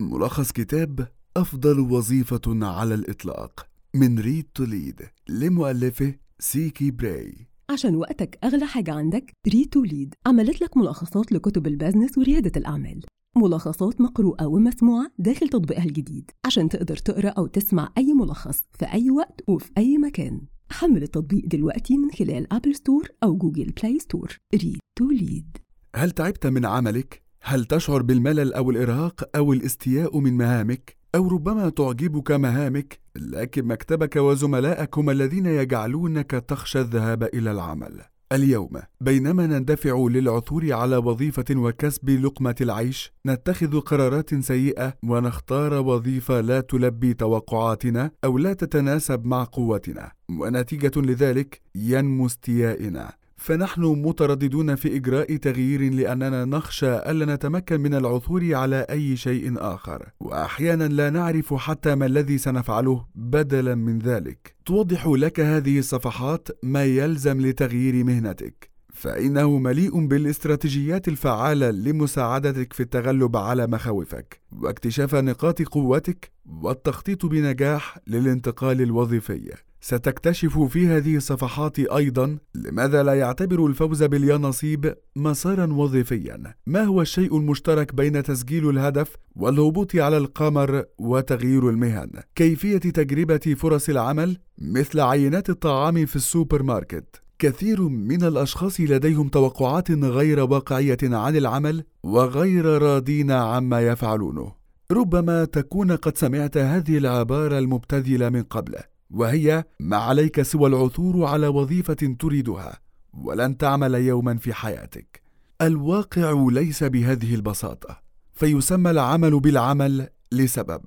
ملخص كتاب أفضل وظيفة على الإطلاق من Read to Lead لمؤلفه C.K. Bray. عشان وقتك أغلى حاجة عندك Read to Lead عملت لك ملخصات لكتب ال business وريادة الأعمال. ملخصات مقروءة ومسموعة داخل تطبيقها الجديد عشان تقدر تقرأ أو تسمع أي ملخص في أي وقت وفي أي مكان. حمل التطبيق دلوقتي من خلال Apple Store أو Google Play Store Read to Lead. هل تعبت من عملك؟ هل تشعر بالملل أو الإرهاق أو الاستياء من مهامك؟ أو ربما تعجبك مهامك، لكن مكتبك وزملائك هم الذين يجعلونك تخشى الذهاب إلى العمل. اليوم بينما نندفع للعثور على وظيفة وكسب لقمة العيش، نتخذ قرارات سيئة ونختار وظيفة لا تلبي توقعاتنا أو لا تتناسب مع قوتنا، ونتيجة لذلك ينمو استيائنا. فنحن مترددون في إجراء تغيير لأننا نخشى ألا نتمكن من العثور على أي شيء آخر، وأحيانا لا نعرف حتى ما الذي سنفعله بدلا من ذلك. توضح لك هذه الصفحات ما يلزم لتغيير مهنتك. فإنه مليء بالاستراتيجيات الفعالة لمساعدتك في التغلب على مخاوفك، واكتشاف نقاط قوتك، والتخطيط بنجاح للانتقال الوظيفي. ستكتشف في هذه الصفحات أيضا لماذا لا يعتبر الفوز باليانصيب مسارا وظيفيا. ما هو الشيء المشترك بين تسجيل الهدف والهبوط على القمر وتغيير المهن؟ كيفية تجربة فرص العمل مثل عينات الطعام في السوبر ماركت؟ كثير من الأشخاص لديهم توقعات غير واقعية عن العمل وغير راضين عما يفعلونه. ربما تكون قد سمعت هذه العبارة المبتذلة من قبل. وهي ما عليك سوى العثور على وظيفة تريدها ولن تعمل يوما في حياتك. الواقع ليس بهذه البساطة فيسمى العمل بالعمل لسبب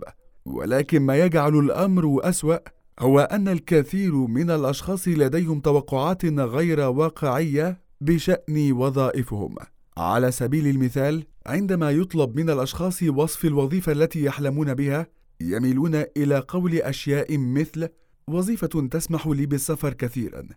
ولكن ما يجعل الأمر أسوأ هو أن الكثير من الأشخاص لديهم توقعات غير واقعية بشأن وظائفهم. على سبيل المثال عندما يطلب من الأشخاص وصف الوظيفة التي يحلمون بها يميلون إلى قول أشياء مثل وظيفة تسمح لي بالسفر كثيرا.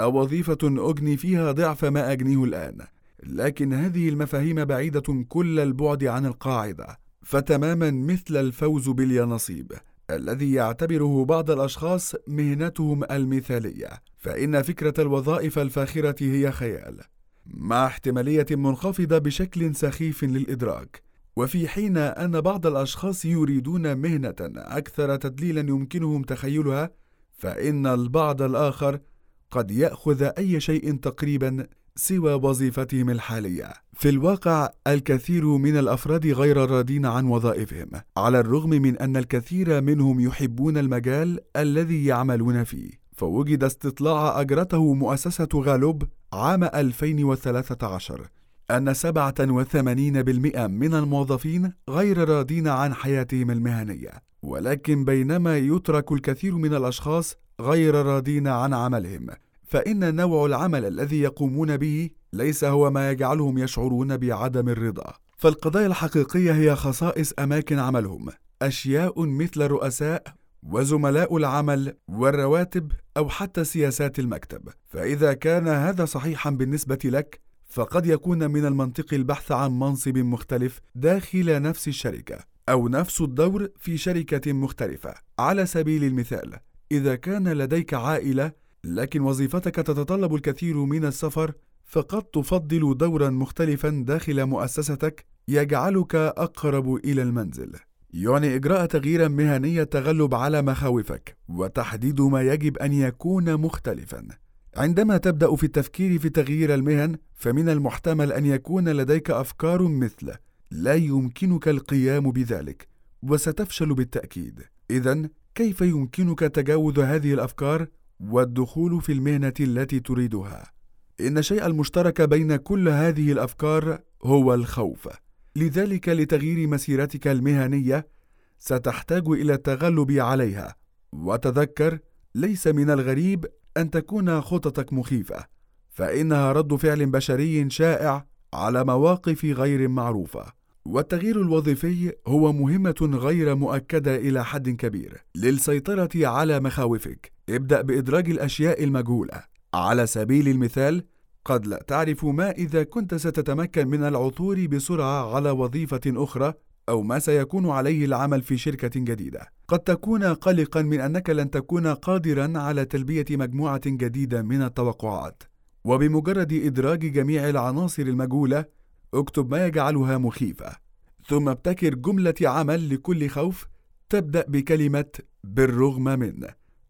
أو وظيفة أجني فيها ضعف ما أجنيه الآن. لكن هذه المفاهيم بعيدة كل البعد عن القاعدة. فتماما مثل الفوز باليانصيب الذي يعتبره بعض الأشخاص مهنتهم المثالية. فإن فكرة الوظائف الفاخرة هي خيال. مع احتمالية منخفضة بشكل سخيف للإدراك. وفي حين أن بعض الأشخاص يريدون مهنة أكثر تدليلا يمكنهم تخيلها فإن البعض الآخر قد يأخذ أي شيء تقريبا سوى وظيفتهم الحالية. في الواقع الكثير من الأفراد غير راضين عن وظائفهم، على الرغم من أن الكثير منهم يحبون المجال الذي يعملون فيه. فوجد استطلاع أجرته مؤسسة غالوب عام 2013 أن 87% من الموظفين غير راضين عن حياتهم المهنية، ولكن بينما يترك الكثير من الأشخاص غير راضين عن عملهم فإن نوع العمل الذي يقومون به ليس هو ما يجعلهم يشعرون بعدم الرضا. فالقضايا الحقيقية هي خصائص أماكن عملهم أشياء مثل رؤساء وزملاء العمل والرواتب أو حتى سياسات المكتب. فإذا كان هذا صحيحا بالنسبة لك فقد يكون من المنطقي البحث عن منصب مختلف داخل نفس الشركة أو نفس الدور في شركة مختلفة. على سبيل المثال، إذا كان لديك عائلة لكن وظيفتك تتطلب الكثير من السفر، فقد تفضل دورا مختلفا داخل مؤسستك يجعلك أقرب إلى المنزل. يعني إجراء تغيير مهني التغلب على مخاوفك وتحديد ما يجب أن يكون مختلفا. عندما تبدأ في التفكير في تغيير المهن، فمن المحتمل أن يكون لديك أفكار مثل لا يمكنك القيام بذلك وستفشل بالتأكيد. اذا كيف يمكنك تجاوز هذه الأفكار؟ والدخول في المهنة التي تريدها. إن الشيء المشترك بين كل هذه الأفكار هو الخوف. لذلك لتغيير مسيرتك المهنية ستحتاج إلى التغلب عليها. وتذكر ليس من الغريب أن تكون خططك مخيفة فإنها رد فعل بشري شائع على مواقف غير معروفة والتغيير الوظيفي هو مهمة غير مؤكدة إلى حد كبير للسيطرة على مخاوفك. ابدأ بإدراج الأشياء المجهولة. على سبيل المثال، قد لا تعرف ما إذا كنت ستتمكن من العثور بسرعة على وظيفة أخرى أو ما سيكون عليه العمل في شركة جديدة. قد تكون قلقا من أنك لن تكون قادرا على تلبية مجموعة جديدة من التوقعات. وبمجرد إدراج جميع العناصر المجهولة، اكتب ما يجعلها مخيفة. ثم ابتكر جملة عمل لكل خوف تبدأ بكلمة بالرغم من.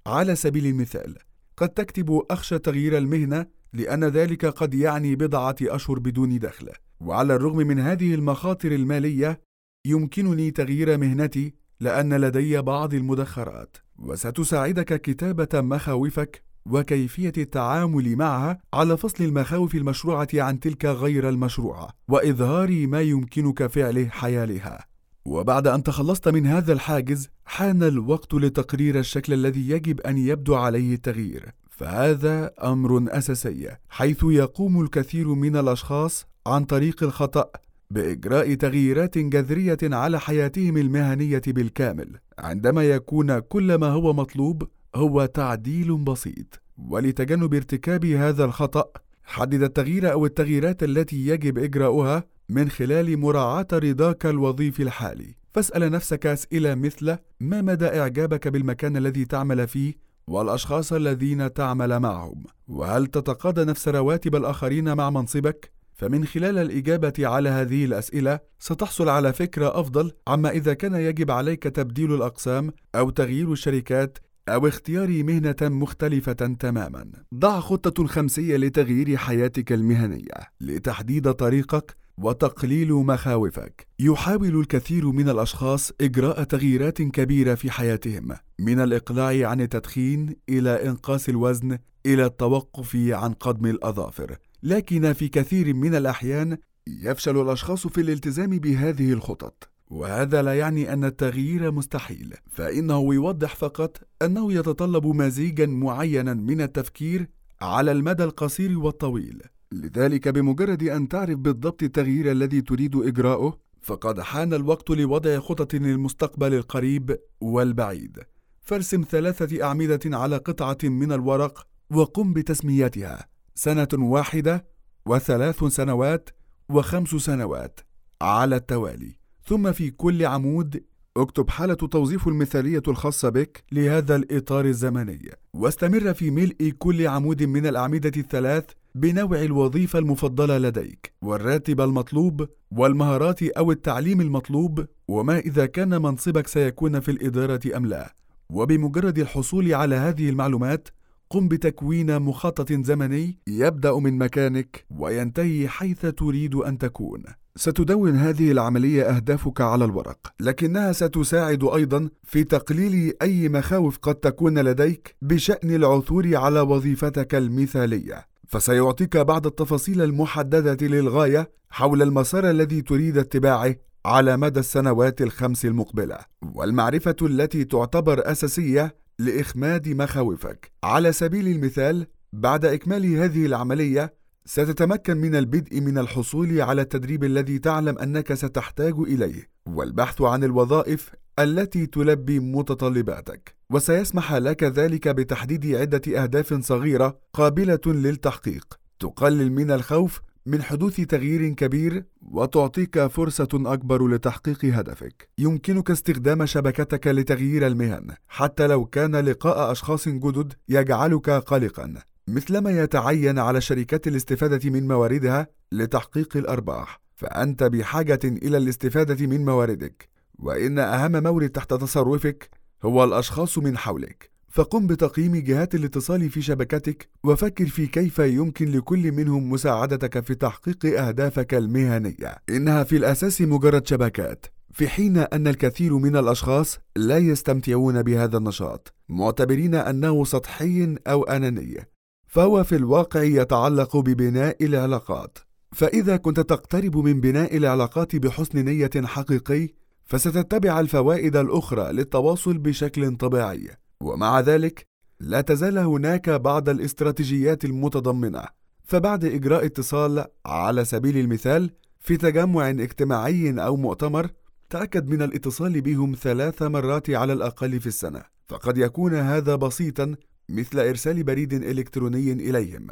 على سبيل المثال، قد تكتب أخشى تغيير المهنة لأن ذلك قد يعني بضعة أشهر بدون دخل. وعلى الرغم من هذه المخاطر المالية، يمكنني تغيير مهنتي لأن لدي بعض المدخرات، وستساعدك كتابة مخاوفك وكيفية التعامل معها على فصل المخاوف المشروعة عن تلك غير المشروعة، وإظهار ما يمكنك فعله حيالها. وبعد أن تخلصت من هذا الحاجز، حان الوقت لتقرير الشكل الذي يجب أن يبدو عليه التغيير، فهذا أمر أساسي، حيث يقوم الكثير من الأشخاص عن طريق الخطأ بإجراء تغييرات جذرية على حياتهم المهنية بالكامل عندما يكون كل ما هو مطلوب هو تعديل بسيط. ولتجنب ارتكاب هذا الخطأ حدد التغيير أو التغييرات التي يجب إجراؤها من خلال مراعاة رضاك الوظيفي الحالي. فاسأل نفسك أسئلة مثل ما مدى إعجابك بالمكان الذي تعمل فيه؟ والأشخاص الذين تعمل معهم؟ وهل تتقاضى نفس رواتب الآخرين مع منصبك؟ فمن خلال الإجابة على هذه الأسئلة ستحصل على فكرة أفضل عما إذا كان يجب عليك تبديل الأقسام أو تغيير الشركات أو اختيار مهنة مختلفة تماما. ضع خطة خمسية لتغيير حياتك المهنية لتحديد طريقك وتقليل مخاوفك. يحاول الكثير من الأشخاص إجراء تغييرات كبيرة في حياتهم، من الإقلاع عن التدخين إلى إنقاص الوزن إلى التوقف عن قضم الأظافر. لكن في كثير من الأحيان يفشل الأشخاص في الالتزام بهذه الخطط وهذا لا يعني أن التغيير مستحيل فإنه يوضح فقط أنه يتطلب مزيجا معينا من التفكير على المدى القصير والطويل. لذلك بمجرد أن تعرف بالضبط التغيير الذي تريد إجراؤه فقد حان الوقت لوضع خطط للمستقبل القريب والبعيد. فارسم ثلاثة أعمدة على قطعة من الورق وقم بتسميتها. سنة واحدة وثلاث سنوات وخمس سنوات على التوالي. ثم في كل عمود اكتب حالة توظيف المثالية الخاصة بك لهذا الإطار الزمني. واستمر في ملء كل عمود من الأعمدة الثلاث بنوع الوظيفة المفضلة لديك والراتب المطلوب والمهارات أو التعليم المطلوب وما إذا كان منصبك سيكون في الإدارة أم لا. وبمجرد الحصول على هذه المعلومات قم بتكوين مخطط زمني يبدأ من مكانك وينتهي حيث تريد أن تكون. ستدون هذه العملية أهدافك على الورق لكنها ستساعد أيضا في تقليل أي مخاوف قد تكون لديك بشأن العثور على وظيفتك المثالية. فسيعطيك بعض التفاصيل المحددة للغاية حول المسار الذي تريد اتباعه على مدى السنوات الخمس المقبلة والمعرفة التي تعتبر أساسية لإخماد مخاوفك. على سبيل المثال، بعد إكمال هذه العملية، ستتمكن من البدء من الحصول على التدريب الذي تعلم أنك ستحتاج إليه، والبحث عن الوظائف التي تلبي متطلباتك. وسيسمح لك ذلك بتحديد عدة أهداف صغيرة قابلة للتحقيق، تقلل من الخوف من حدوث تغيير كبير وتعطيك فرصة أكبر لتحقيق هدفك. يمكنك استخدام شبكتك لتغيير المهن، حتى لو كان لقاء أشخاص جدد يجعلك قلقًا، مثلما يتعين على الشركات الاستفادة من مواردها لتحقيق الأرباح، فأنت بحاجة إلى الاستفادة من مواردك، وإن أهم مورد تحت تصرفك هو الأشخاص من حولك. فقم بتقييم جهات الاتصال في شبكتك وفكر في كيف يمكن لكل منهم مساعدتك في تحقيق أهدافك المهنية. إنها في الأساس مجرد شبكات، في حين أن الكثير من الأشخاص لا يستمتعون بهذا النشاط، معتبرين أنه سطحي أو أناني، فهو في الواقع يتعلق ببناء العلاقات. فإذا كنت تقترب من بناء العلاقات بحسن نية حقيقي، فستتبع الفوائد الأخرى للتواصل بشكل طبيعي. ومع ذلك لا تزال هناك بعض الاستراتيجيات المتضمنة. فبعد إجراء اتصال على سبيل المثال في تجمع اجتماعي أو مؤتمر تأكد من الاتصال بهم ثلاث مرات على الأقل في السنة. فقد يكون هذا بسيطا مثل إرسال بريد إلكتروني إليهم.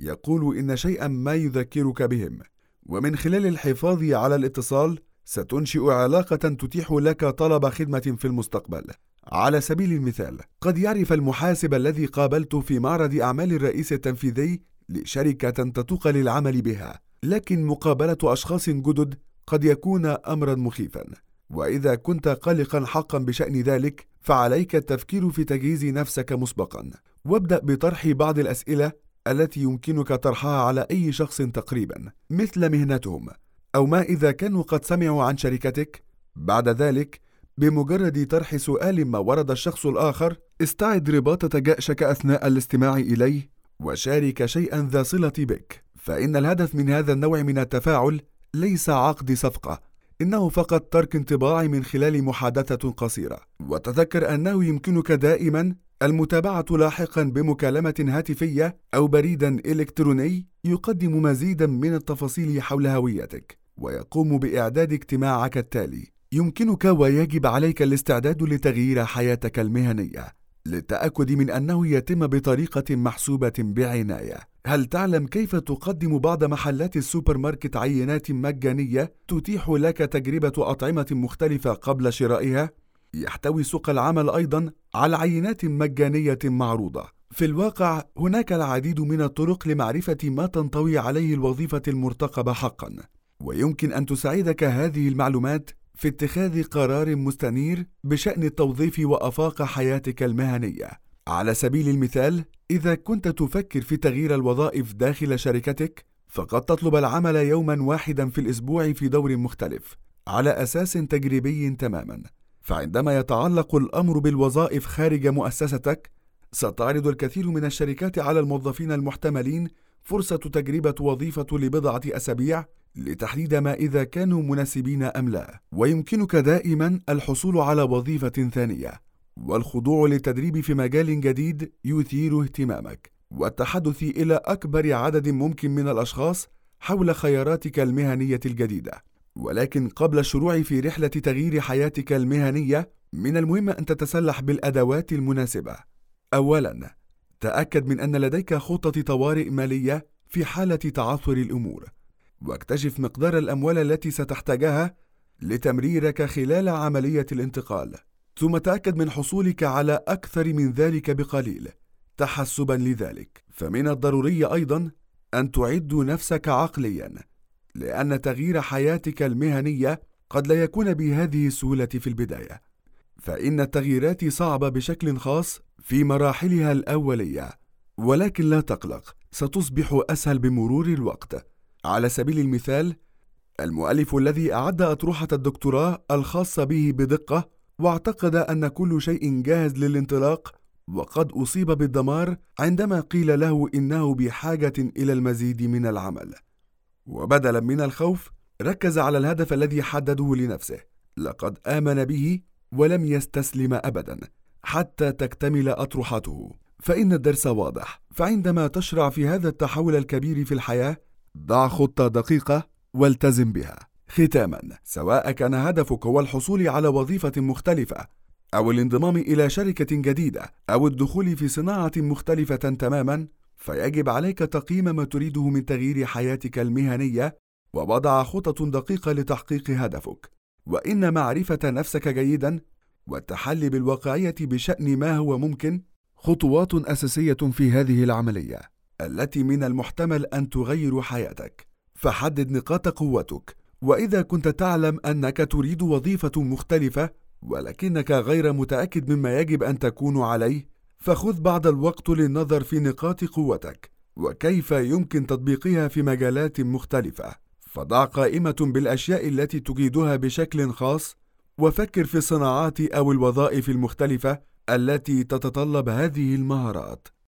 يقول إن شيئا ما يذكرك بهم. ومن خلال الحفاظ على الاتصال ستنشئ علاقة تتيح لك طلب خدمة في المستقبل. على سبيل المثال، قد يعرف المحاسب الذي قابلته في معرض أعمال الرئيس التنفيذي لشركة تتوق للعمل بها، لكن مقابلة أشخاص جدد قد يكون أمرا مخيفا. وإذا كنت قلقا حقا بشأن ذلك، فعليك التفكير في تجهيز نفسك مسبقا، وابدأ بطرح بعض الأسئلة التي يمكنك طرحها على أي شخص تقريبا، مثل مهنتهم، أو ما إذا كانوا قد سمعوا عن شركتك؟ بعد ذلك بمجرد طرح سؤال ما ورد الشخص الآخر استعد رباطة جأشك أثناء الاستماع إليه وشارك شيئا ذا صلة بك. فإن الهدف من هذا النوع من التفاعل ليس عقد صفقة إنه فقط ترك انطباع من خلال محادثة قصيرة. وتذكر أنه يمكنك دائما المتابعة لاحقا بمكالمة هاتفية أو بريدا إلكتروني يقدم مزيدا من التفاصيل حول هويتك ويقوم بإعداد اجتماعك التالي. يمكنك ويجب عليك الاستعداد لتغيير حياتك المهنية للتأكد من أنه يتم بطريقة محسوبة بعناية. هل تعلم كيف تقدم بعض محلات السوبر ماركت عينات مجانية تتيح لك تجربة أطعمة مختلفة قبل شرائها؟ يحتوي سوق العمل أيضا على عينات مجانية معروضة. في الواقع هناك العديد من الطرق لمعرفة ما تنطوي عليه الوظيفة المرتقبة حقا. ويمكن أن تساعدك هذه المعلومات في اتخاذ قرار مستنير بشأن التوظيف وآفاق حياتك المهنية. على سبيل المثال، إذا كنت تفكر في تغيير الوظائف داخل شركتك، فقد تطلب العمل يوما واحدا في الأسبوع في دور مختلف، على أساس تجريبي تماما. فعندما يتعلق الأمر بالوظائف خارج مؤسستك، ستعرض الكثير من الشركات على الموظفين المحتملين فرصة تجربة وظيفة لبضعة أسابيع لتحديد ما إذا كانوا مناسبين أم لا، ويمكنك دائما الحصول على وظيفة ثانية، والخضوع للتدريب في مجال جديد يثير اهتمامك، والتحدث إلى أكبر عدد ممكن من الأشخاص حول خياراتك المهنية الجديدة. ولكن قبل الشروع في رحلة تغيير حياتك المهنية، من المهم أن تتسلح بالأدوات المناسبة. أولاً، تأكد من أن لديك خطة طوارئ مالية في حالة تعثر الأمور. واكتشف مقدار الأموال التي ستحتاجها لتمريرك خلال عملية الانتقال. ثم تأكد من حصولك على أكثر من ذلك بقليل. تحسبا لذلك. فمن الضروري أيضا أن تعد نفسك عقليا لأن تغيير حياتك المهنية قد لا يكون بهذه السهولة في البداية. فإن التغييرات صعبة بشكل خاص في مراحلها الأولية ولكن لا تقلق ستصبح أسهل بمرور الوقت. على سبيل المثال المؤلف الذي أعد أطروحة الدكتوراه الخاصة به بدقة واعتقد أن كل شيء جاهز للانطلاق وقد أصيب بالدمار عندما قيل له إنه بحاجة إلى المزيد من العمل. وبدلا من الخوف ركز على الهدف الذي حدده لنفسه. لقد آمن به ولم يستسلم أبدا حتى تكتمل أطروحته. فإن الدرس واضح. فعندما تشرع في هذا التحول الكبير في الحياة ضع خطة دقيقة والتزم بها. ختاما، سواء كان هدفك هو الحصول على وظيفة مختلفة أو الانضمام إلى شركة جديدة أو الدخول في صناعة مختلفة تماما، فيجب عليك تقييم ما تريده من تغيير حياتك المهنية ووضع خطط دقيقة لتحقيق هدفك. وإن معرفة نفسك جيدا والتحلي بالواقعية بشأن ما هو ممكن خطوات أساسية في هذه العملية. التي من المحتمل أن تغير حياتك. فحدد نقاط قوتك. وإذا كنت تعلم أنك تريد وظيفة مختلفة ولكنك غير متأكد مما يجب أن تكون عليه فخذ بعض الوقت للنظر في نقاط قوتك. وكيف يمكن تطبيقها في مجالات مختلفة. فضع قائمة بالأشياء التي تجيدها بشكل خاص. وفكر في الصناعات أو الوظائف المختلفة التي تتطلب هذه المهارات.